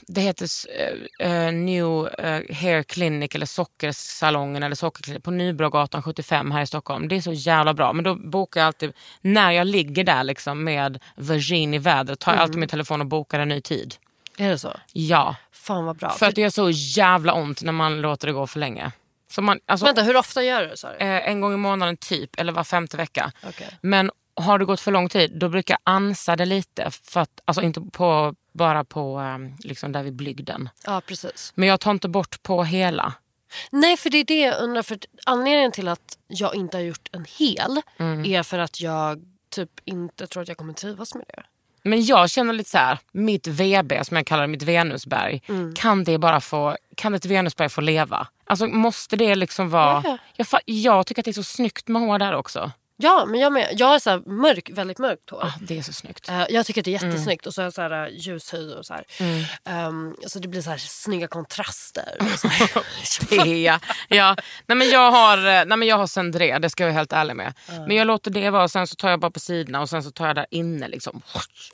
det heter eh, New eh, Hair Clinic eller Sockersalongen eller Sockerklinik på Nybrogatan 75 här i Stockholm. Det är så jävla bra. Men då bokar jag alltid, när jag ligger där liksom med Virgin i vädret, tar jag alltid min telefon och bokar en ny tid. Är det så? Ja, Fan vad bra. för att det gör så jävla ont när man låter det gå för länge. Så man, alltså, Vänta, hur ofta gör du det? eh, en gång i månaden typ, eller var femte vecka. Okej. Men har det gått för lång tid, då brukar jag ansa det lite. För att, alltså inte på, bara på eh, liksom där vid blygden. Ja, precis. Men jag tar inte bort på hela. Nej, för det är det jag undrar. För anledningen till att jag inte har gjort en hel Mm. är för att jag typ inte tror att jag kommer trivas med det. Men jag känner lite så här, mitt VB som jag kallar det, mitt Venusberg. Mm. Kan det bara få, kan ett Venusberg få leva? Alltså måste det liksom vara... Ja. Jag, jag tycker att det är så snyggt med hår där också. Ja, men jag med. Jag har så mörk, väldigt mörkt hår. Ah, det är så snyggt. Eh, jag tycker att det är Mm. jättesnyggt. Och så har jag så här, uh, ljus hy och så här. Ehm, så det blir så här snygga kontraster. Och *laughs* ja. ja. Nej, men jag har, eh, nej, men jag har Cendré, det ska jag vara helt ärlig med. Men jag låter det vara, sen så tar jag bara på sidorna och sen så tar jag där inne. Liksom.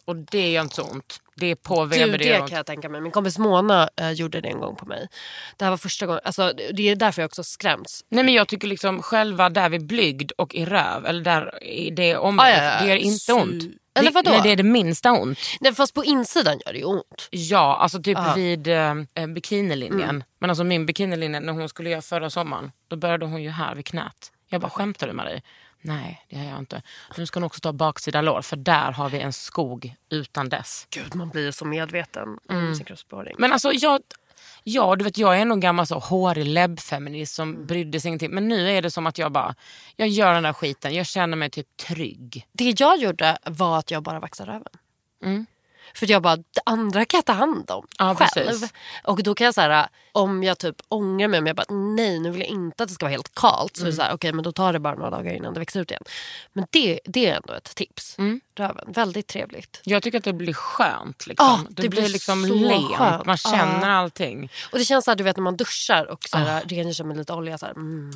Och det gör inte så ont. Det är på Du, VB. det kan jag tänka mig. Min kompis Mona eh, gjorde det en gång på mig. Det här var första gången. Alltså, det är därför jag också skrämts. Nej men jag tycker liksom själva där vid blygd och i röv, eller där i det området, Ah, ja, ja. det gör inte Su- ont. Eller vadå? Nej det är det minsta ont. Nej, fast på insidan gör det ju ont. Ja, alltså typ Ja. vid eh, eh, bikinilinjen. Mm. Men alltså min bikinilinje när hon skulle göra förra sommaren, då började hon ju här vid knät. Jag bara, skämtar du Marie? Nej, det gör jag inte. Nu ska hon också ta baksida lår, för där har vi en skog utan dess. Gud, man blir så medveten om sin kroppsbehåring. Men alltså jag, ja, du vet, jag är en gammal så hårig läbbfeminist som brydde sig ingenting. Men nu är det som att jag bara, jag gör den där skiten. Jag känner mig typ trygg. Det jag gjorde var att jag bara vaxade röven. Mm. För jag bara, det andra kan jag ta hand om Ja, själv. precis. Och då kan jag så här, om jag typ ångrar mig, om jag bara nej nu vill jag inte att det ska vara helt kallt. Så det så här, okej men då tar det bara några dagar innan det växer ut igen. Men det, det är ändå ett tips. Röven, väldigt trevligt. Jag tycker att det blir skönt. Liksom. Ja, det, det blir blir liksom lent. skönt. Man känner Ja. allting. Och det känns så här, du vet när man duschar och så Ah. här, rengör sig med lite olja. Så här, mm.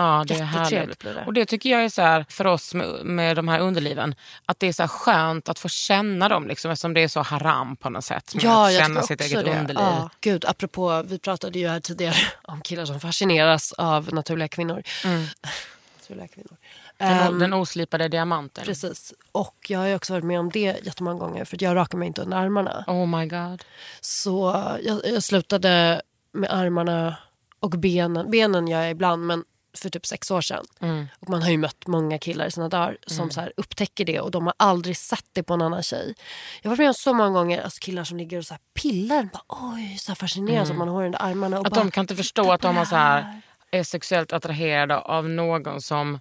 Ja, det är härligt. det. Och det tycker jag är så här, för oss med, med de här underliven, att det är så skönt att få känna dem liksom, eftersom det är så haram på något sätt. Ja, att jag känna sitt eget det. underliv. Ja, gud, apropå, vi pratade ju här tidigare om killar som fascineras av naturliga kvinnor. *laughs* naturliga kvinnor. Den, Ehm, den oslipade diamanten. Precis. Och jag har också varit med om det jättemånga gånger för jag rakar mig inte under armarna. Oh my god. Så jag, jag slutade med armarna och benen. Benen gör jag ibland men för typ sex år sedan. Mm. Och man har ju mött många killar i sina dagar som så här upptäcker det och de har aldrig sett det på en annan tjej. Jag har varit med om så många gånger alltså killar som ligger och så här pillar. Bara, Oj, så här fascineras av man har under armarna. Och Att bara, de kan inte förstå att de har så här, är sexuellt attraherade av någon som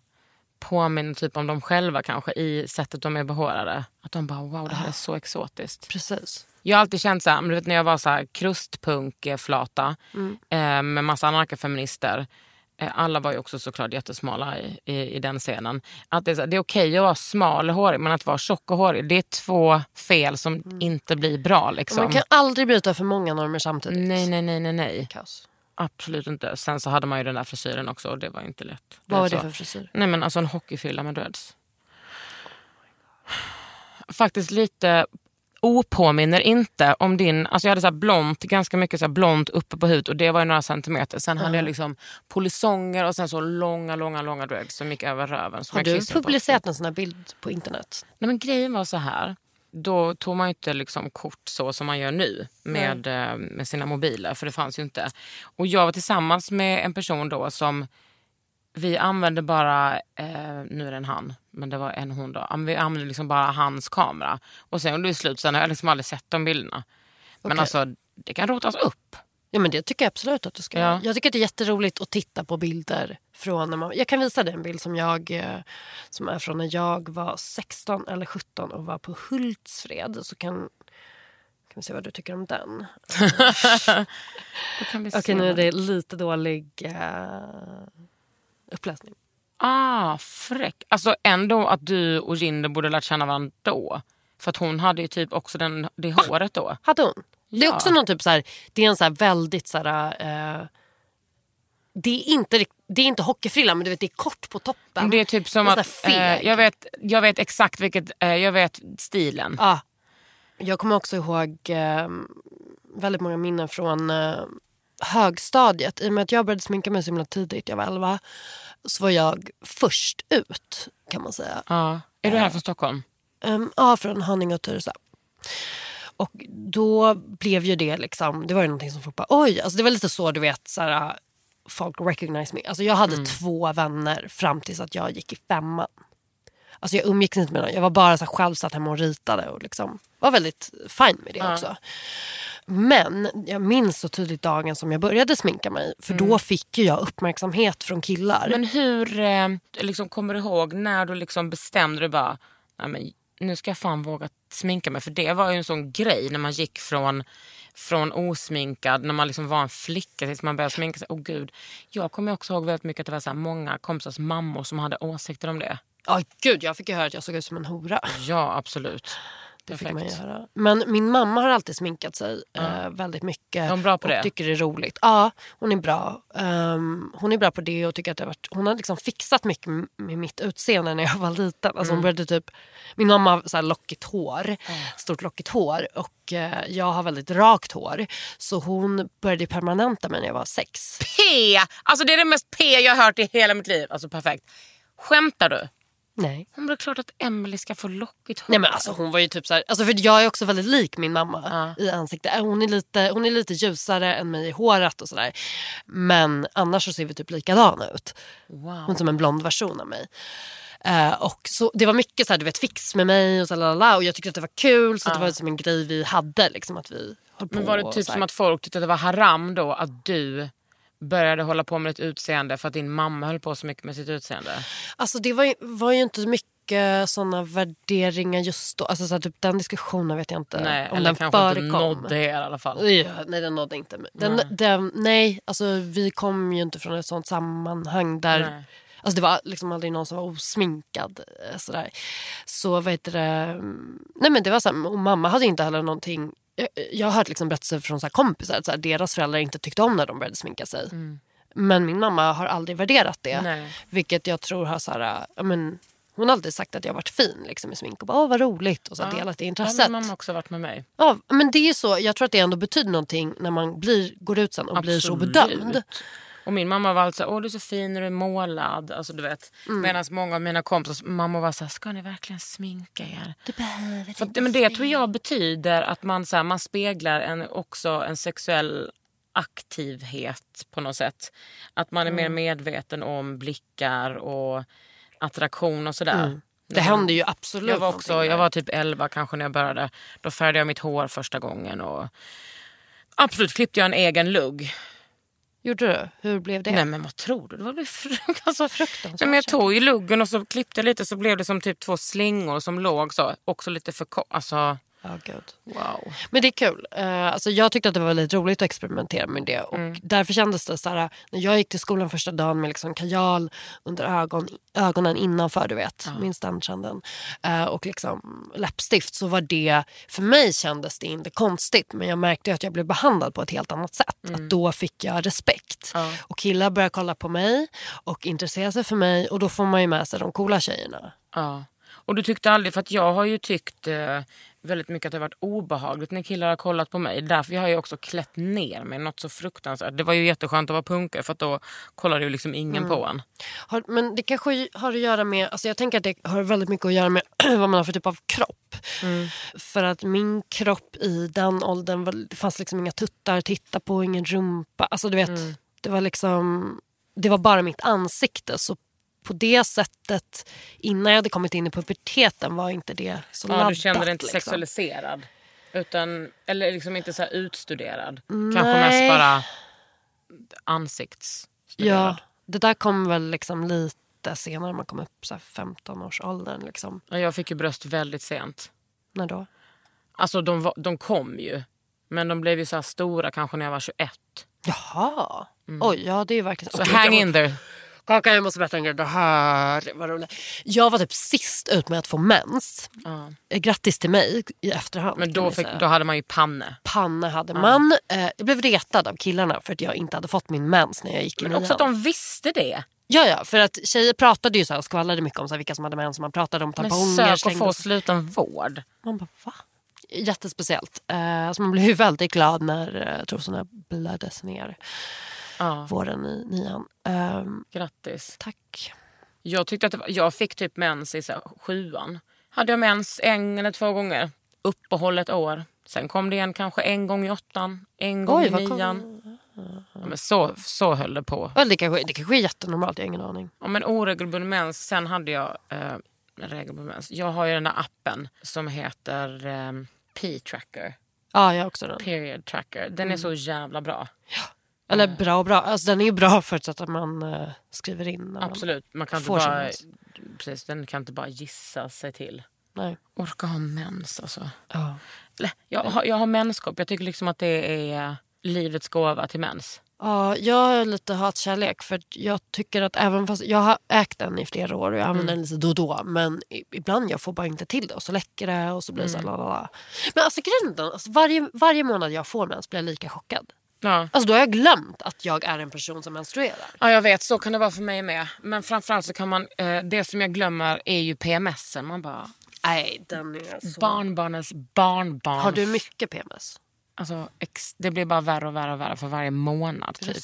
påminner typ om dem själva kanske i sättet de är behårade. Att de bara wow det här är så exotiskt. Precis. Jag har alltid känt så här, men du vet när jag var så här krustpunkflata Mm. eh, med massa anarkafeminister. Eh, alla var ju också såklart jättesmala i, i, i den scenen. Att det är, så det är okej att vara smal och hårig men att vara tjock och hårig det är två fel som inte blir bra. Liksom. Mm. Man kan aldrig bryta för många normer samtidigt. Nej, nej, nej, nej, nej. Kaos. Absolut inte. Sen så hade man ju den där frisyren också och det var inte lätt. Vad var det så. för frisyr? Nej men alltså en hockeyfrilla med dreads. *sighs* Faktiskt lite opåminner inte om din, alltså jag hade så blont, ganska mycket så blont uppe på huvudet och det var ju några centimeter. Sen hade jag liksom polisonger och sen så långa, långa, långa dreads som gick över röven. Har du publicerat en sån här bild på internet? Nej men grejen var så här. Då tog man ju inte liksom kort så som man gör nu med, eh, med sina mobiler. För det fanns ju inte. Och jag var tillsammans med en person då som vi använde bara, eh, nu är det en han, men det var en hon då. Vi använde liksom bara hans kamera. Och sen under slut, sen har jag liksom aldrig sett de bilderna. Men Okej. alltså det kan rotas upp. Ja men det tycker jag absolut att du ska Ja. Jag tycker att det är jätteroligt att titta på bilder från när man... Jag kan visa dig en bild som jag eh, som är från när jag var 16 eller 17 och var på Hultsfred. Så kan, kan vi se vad du tycker om den. *laughs* Okej se nu är det lite dålig eh, uppläsning. Ah, fräck. Alltså ändå att du och Jinder borde lärt känna varandra då. För att hon hade ju typ också den, det håret då. Hade hon? Det är Ja. också någon typ så här, det är en så här väldigt så här, eh, det är inte, det är inte hockeyfrilla men du vet det är kort på toppen. Det är typ som sån att, eh, jag, vet, jag vet exakt vilket, eh, jag vet stilen. Ja. Jag kommer också ihåg eh, väldigt många minnen från eh, högstadiet. I och med att jag började sminka mig så himla tidigt, jag var 11, så var jag först ut kan man säga. Ja. Är du här från Stockholm? Um, ja, från Haninge och Tyresö. Och då blev ju det liksom, det var ju någonting som folk bara oj, alltså det var lite så du vet så här, folk recognize me. Alltså jag hade två vänner fram tills att jag gick i femman. Alltså jag umgicks inte med någon, jag var bara så här själv satt hemma och ritade och liksom var väldigt fine med det också. Men jag minns så tydligt dagen som jag började sminka mig för då fick ju jag uppmärksamhet från killar. Men hur, eh, liksom, kommer du ihåg när du liksom bestämde dig bara, men nu ska jag fan våga sminka mig. För det var ju en sån grej när man gick från, från osminkad, när man liksom var en flicka tills man började sminka sig. Åh gud. Jag kommer också ihåg väldigt mycket att det var så många kompisars mammor som hade åsikter om det. Ja, gud, jag fick ju höra att jag såg ut som en hora. Ja, absolut. Det fick man ju höra. Men min mamma har alltid sminkat sig eh, väldigt mycket. Är hon bra på och det? tycker det är roligt. Ja, hon är bra. Ehm, hon är bra på det och tycker att det har varit, hon har liksom fixat mycket med, mitt utseende när jag var liten. Alltså Mm. hon började typ, min mamma har så här lockigt hår, stort lockigt hår och eh, jag har väldigt rakt hår. Så hon började permanenta mig när jag var sex. P! Alltså det är det mest P jag har hört i hela mitt liv. Alltså perfekt. Skämtar du? Nej. Hon blev klart att Emily ska få lockigt hår. Nej men alltså hon var ju typ så här, alltså för jag är också väldigt lik min mamma i ansiktet. Äh, Hon är, lite, hon är lite ljusare än mig i håret och sådär. Men annars så ser vi typ likadana ut. Wow. Hon är som en blond version av mig. Eh, och så, det var mycket så här, du vet, fix med mig och så lalala, och jag tyckte att det var kul så att det var som en grej vi hade. Liksom, att vi höll på Men var det typ som att folk tyckte att det var haram då att du började hålla på med ditt utseende för att din mamma höll på så mycket med sitt utseende? Alltså det var ju, var ju inte mycket såna värderingar just då. Alltså så här, typ, den diskussionen vet jag inte Nej, om eller den kanske inte förekom. nådde er i alla fall. Ja, nej, den nådde inte mig. Den, den, nej, alltså vi kom ju inte från ett sånt sammanhang där... Nej. Alltså det var liksom aldrig någon som var osminkad. eh, Sådär. Så vad heter det... mm, Nej men det var så här, och mamma hade inte heller någonting... Jag, jag har hört liksom berättelser från så här kompisar att så här, deras föräldrar inte tyckte om när de började sminka sig. Men min mamma har aldrig värderat det. Nej. Vilket jag tror har så här, ja, men, hon har alltid sagt att jag har varit fin liksom, i smink och bara, åh vad roligt och så ja. delat det Ja, intresset. min mamma har också varit med mig. Ja, men det är så. Jag tror att det ändå betyder någonting när man blir, går ut sen och blir så Absolut. bedömd. Och min mamma var alltså åh du är så fin när du är målad. Alltså, du vet. Mm. Medan många av mina kompisars mamma var så här, ska ni verkligen sminka er? Du behöver För att, men det tror jag betyder att man, så här, man speglar en, också en sexuell aktivhet på något sätt. Att man är Mm. mer medveten om blickar och attraktion och sådär. Det händer ju absolut Jag var, också, jag var typ 11 kanske när jag började. Då färgade jag mitt hår första gången. Och absolut klippte jag en egen lugg. Gjorde du? Hur blev det? Nej men vad tror du? Det var frukt, *laughs* alltså, Fruktansvärt. Nej, men jag tog ju luggen och så klippte jag lite så blev det som typ två slingor som låg så. Också lite för kort. Alltså, Ja, gud. wow. Men det är kul. Uh, alltså jag tyckte att det var väldigt roligt att experimentera med det. Och Mm. Därför kändes det så här, när jag gick till skolan första dagen med liksom kajal under ögon, ögonen innanför, du vet, minst den trenden. Uh, och liksom läppstift så var det, för mig kändes det inte konstigt men jag märkte att jag blev behandlad på ett helt annat sätt. Att då fick jag respekt. Mm. Ja. Och killar började kolla på mig och intressera sig för mig och då får man ju med sig de coola tjejerna. Ja. Och du tyckte aldrig, för att jag har ju tyckt eh, väldigt mycket att det har varit obehagligt när killar har kollat på mig. Därför har jag också klätt ner mig något så fruktansvärt. Det var ju jätteskönt att vara punkare för att då kollade ju liksom ingen Mm. på en. Har, men det kanske har att göra med, alltså jag tänker att det har väldigt mycket att göra med *clears throat* vad man har för typ av kropp. För att min kropp i den åldern, det fanns liksom inga tuttar att titta på, ingen rumpa. Alltså du vet, det var liksom, det var bara mitt ansikte. Så på det sättet, innan jag hade kommit in i puberteten var inte det så Ja, laddat. du kände dig inte liksom. sexualiserad. Utan, eller liksom inte så utstuderad. Nej. Kanske mest bara ansiktsstuderad. Ja, det där kom väl liksom lite senare, man kom upp så här 15-årsåldern. Liksom. Ja, Jag fick ju bröst väldigt sent. När då? Alltså de, de kom ju. Men de blev ju så stora kanske när jag var 21. Jaha. Oj, ja det är verkligen Så Okej, hang in there. Kaka, jag måste berätta en grej. Det här var roligt. Jag var typ sist ut med att få mens. Eh, Grattis till mig i efterhand. Men då, fick, då hade man ju panne. Panna hade man. Eh, jag blev retad av killarna för att jag inte hade fått min mens när jag gick i Men också att de visste det. Ja, ja, för att tjejer pratade ju så här och skvallrade mycket om så här, vilka som hade mens. Man pratade om Men tamponger. sök och få sluten vård. Man bara, va? Jättespeciellt. Eh, så man blev ju väldigt glad när eh, trosorna blöddes ner Ja, våren i nian. Ehm, grattis. tack. Jag, tyckte att var, jag fick typ mens i så här, sjuan. Hade jag mens en eller två gånger. Uppehåll ett år. Sen kom det igen kanske en gång i åttan, en gång Oj, i vad kom- nian. Ja, men så, så höll det på. Det, kanske, det kanske är jättenormalt, jag har ingen aning. Ja, men oregelbunden mens. Sen hade jag eh, regelbunden mens. Jag har ju den där appen som heter eh, P-tracker. Ja, jag har också den. Period tracker. Den är Mm. så jävla bra. Eller bra och bra. Alltså, den är ju bra *laughs* förutsatt att man eh, skriver in. Absolut. Man kan inte får sin bara, mens. precis, den kan inte bara gissa sig till. Nej. Orka ha mens alltså. Ja. Eller, Jag har, jag har menskopp. Jag tycker liksom att det är livets gåva till mens. Ja, jag har lite hatkärlek för jag tycker att även fast jag har ägt den i flera år och jag använder den lite då och då men i- ibland jag får bara inte till det och så läcker det och så blir det så här, lalala. Men alltså grejen är den, alltså, varje, varje månad jag får mens blir jag lika chockad. Ja. Alltså då har jag glömt att jag är en person som menstruerar. ja, jag vet. Så kan det vara för mig med. Men framförallt så kan man... Eh, det som jag glömmer är ju PMSen. Man bara... Nej, den är så... Barnbarnens barnbarn. Har du mycket PMS? Alltså, ex, det blir bara värre och värre och värre för varje månad. Typ.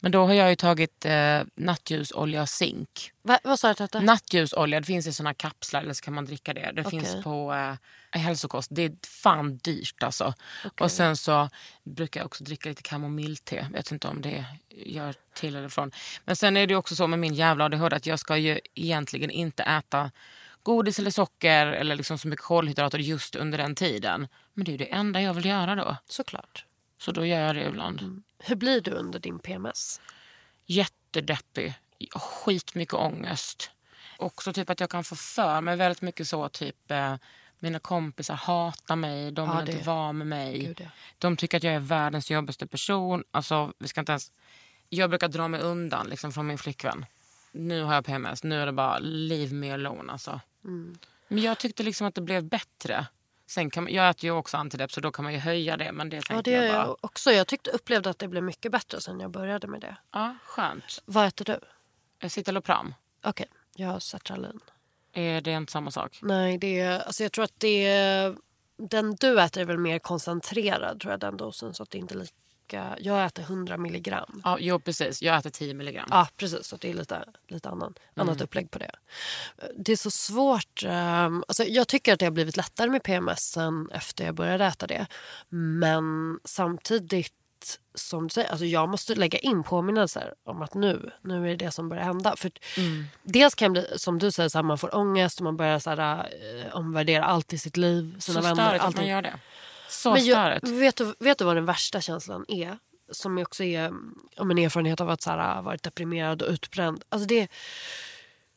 Men då har jag ju tagit eh, nattljusolja och zink. Va, vad sa du att det? Nattljusolja det finns i såna kapslar eller så kan man dricka det. Det Okej. finns på eh, hälsokost. Det är fan dyrt alltså. Och sen så brukar jag också dricka lite kamomillte. Vet inte om det gör till eller från. Men sen är det också så med min jävla ADHD att jag ska ju egentligen inte äta godis eller socker eller liksom så mycket kolhydrater just under den tiden. Men det är ju det enda jag vill göra då. Såklart. Så då gör jag det ibland. Hur blir du under din PMS? jättedeppig. Skitmycket ångest. Också typ att jag kan få för mig väldigt mycket så typ eh, mina kompisar hatar mig, de Ja, vill det- inte vara med mig. Gud, ja. De tycker att jag är världens jobbigaste person. Alltså, vi ska inte ens... Jag brukar dra mig undan liksom, från min flickvän. Nu har jag PMS, nu är det bara leave me alone. Alltså. Mm. Men jag tyckte liksom att det blev bättre. Sen kan man, jag äter ju också antidepp så då kan man ju höja det. Men det Ja, det jag bara... jag också. Jag tyckte, upplevde att det blev mycket bättre sen jag började med det. Ja, skönt. Vad äter du? Citalopram, Okej, jag har sertralin. är det inte samma sak? Nej, det är, alltså jag tror att det är, den du äter är väl mer koncentrerad tror jag den dosen så att det inte är lika, jag äter 100 milligram. Ja, jo, precis. Jag äter 10 milligram. Ja precis, så det är lite, lite annan, annat upplägg på det. Det är så svårt, ehm, alltså jag tycker att det har blivit lättare med PMS sen efter jag började äta det. Men samtidigt som du säger, alltså jag måste lägga in påminnelser om att nu, nu är det det som börjar hända. För Dels kan det bli, som du säger, så här, man får ångest och man börjar så här, eh, omvärdera allt i sitt liv. Så Sina vänner, störigt att man gör det. Så Men jag, vet, du, vet du vad den värsta känslan är? Som också är om en erfarenhet av att så här, varit deprimerad och utbränd. Alltså det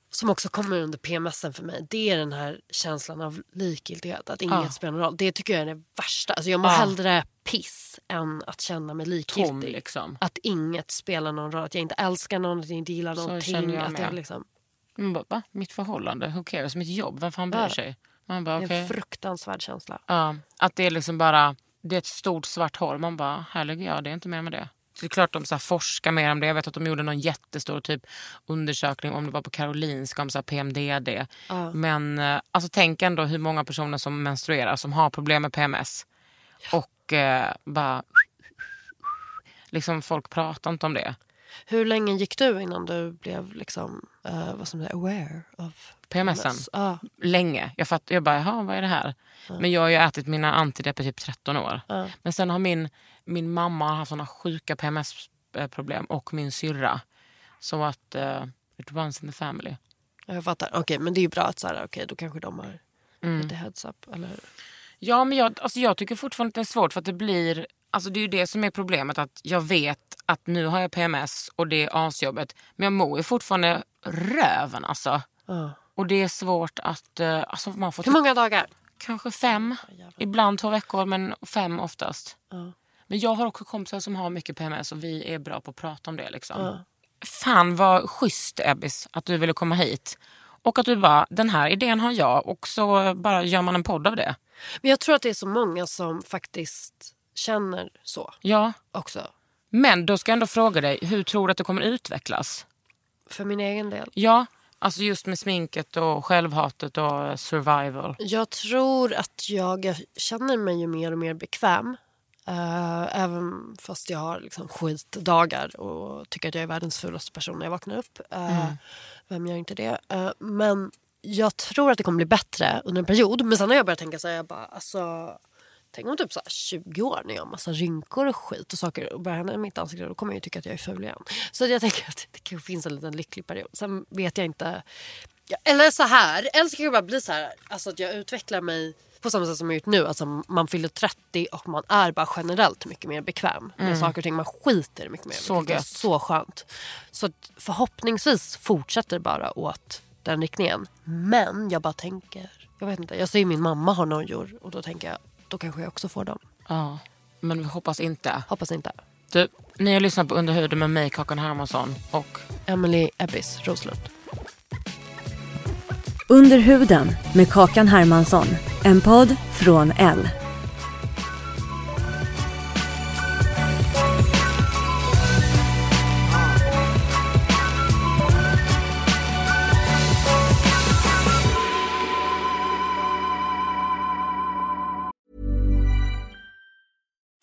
som också kommer under PMSen för mig. Det är den här känslan av likgiltighet. Att inget Ja. spelar någon roll. Det tycker jag är det värsta. Alltså jag mår Ja. hellre piss än att känna mig likgiltig. Tom liksom. Att inget spelar någon roll. Att jag inte älskar någon, att jag inte gillar Så någonting. känner jag att jag liksom, Man bara? Mitt förhållande? Who cares? Mitt jobb? Vem fan bryr Ja. Man bara, Det är en fruktansvärd känsla. Ja, att det är liksom bara det är ett stort svart hål. Man bara, ligger jag, det är inte mer med det. Så det är klart de så forskar mer om det. Jag vet att de gjorde någon jättestor typ undersökning om det var på Karolinska om så PMDD. Men eh, alltså, tänk ändå hur många personer som menstruerar som har problem med PMS. Och eh, bara... Liksom folk pratar inte om det. Hur länge gick du innan du blev liksom, eh, vad som säger, aware of PMSen? Ja. länge. Jag, fatt, jag bara, jaha vad är det här? Men jag har ju ätit mina antidepp i typ 13 år. Ja. Men sen har min, min mamma haft såna sjuka PMS-problem och min syrra. Så att uh, it runs in the family. Jag fattar. Okej, men det är ju bra att så här, okej, då kanske de har Mm. lite heads up. Eller? Ja men jag, alltså, jag tycker fortfarande att det är svårt för att det blir, alltså det är ju det som är problemet att jag vet att nu har jag PMS och det är asjobbet. Men jag mår ju fortfarande röven alltså. Ja. Och det är svårt att, eh, alltså man får Hur många dagar? Kanske fem, ibland två veckor men fem oftast. Ja. Men jag har också kompisar som har mycket PMS och vi är bra på att prata om det. Liksom. Fan vad schysst Ebbis att du ville komma hit. Och att du bara, den här idén har jag och så bara gör man en podd av det. Men jag tror att det är så många som faktiskt känner så Ja, också. men då ska jag ändå fråga dig, hur tror du att det kommer utvecklas? För min egen del. Ja, alltså just med sminket och självhatet och survival. Jag tror att jag, jag känner mig ju mer och mer bekväm. eh, även fast jag har liksom skitdagar och tycker att jag är världens fulaste person när jag vaknar upp. Uh, Vem gör inte det? Eh, men jag tror att det kommer bli bättre under en period. Men sen har jag börjat tänka så här, jag bara, alltså, tänk om typ så här 20 år när jag har massa rynkor och skit och saker och börjar hända i mitt ansikte. Då kommer jag ju tycka att jag är ful igen. Så jag tänker att det kanske finns en liten lycklig period. Sen vet jag inte. Ja, eller så här, eller så kan det bara bli så här, alltså att jag utvecklar mig på samma sätt som jag gjort nu. Alltså man fyller 30 och man är bara generellt mycket mer bekväm med saker och ting. Man skiter mycket mer. Så är gött. så skönt. Så förhoppningsvis fortsätter det bara åt den riktningen. Men jag bara tänker Jag vet inte, jag ser min mamma ha nojor och då tänker jag, då kanske jag också får dem. Ja, men vi hoppas inte. Hoppas inte. Du, ni har lyssnat på Underhuden med mig, Kakan Hermansson. Och Emily Ebbis Roslund. Under huden med Kakan Hermansson. En podd från L.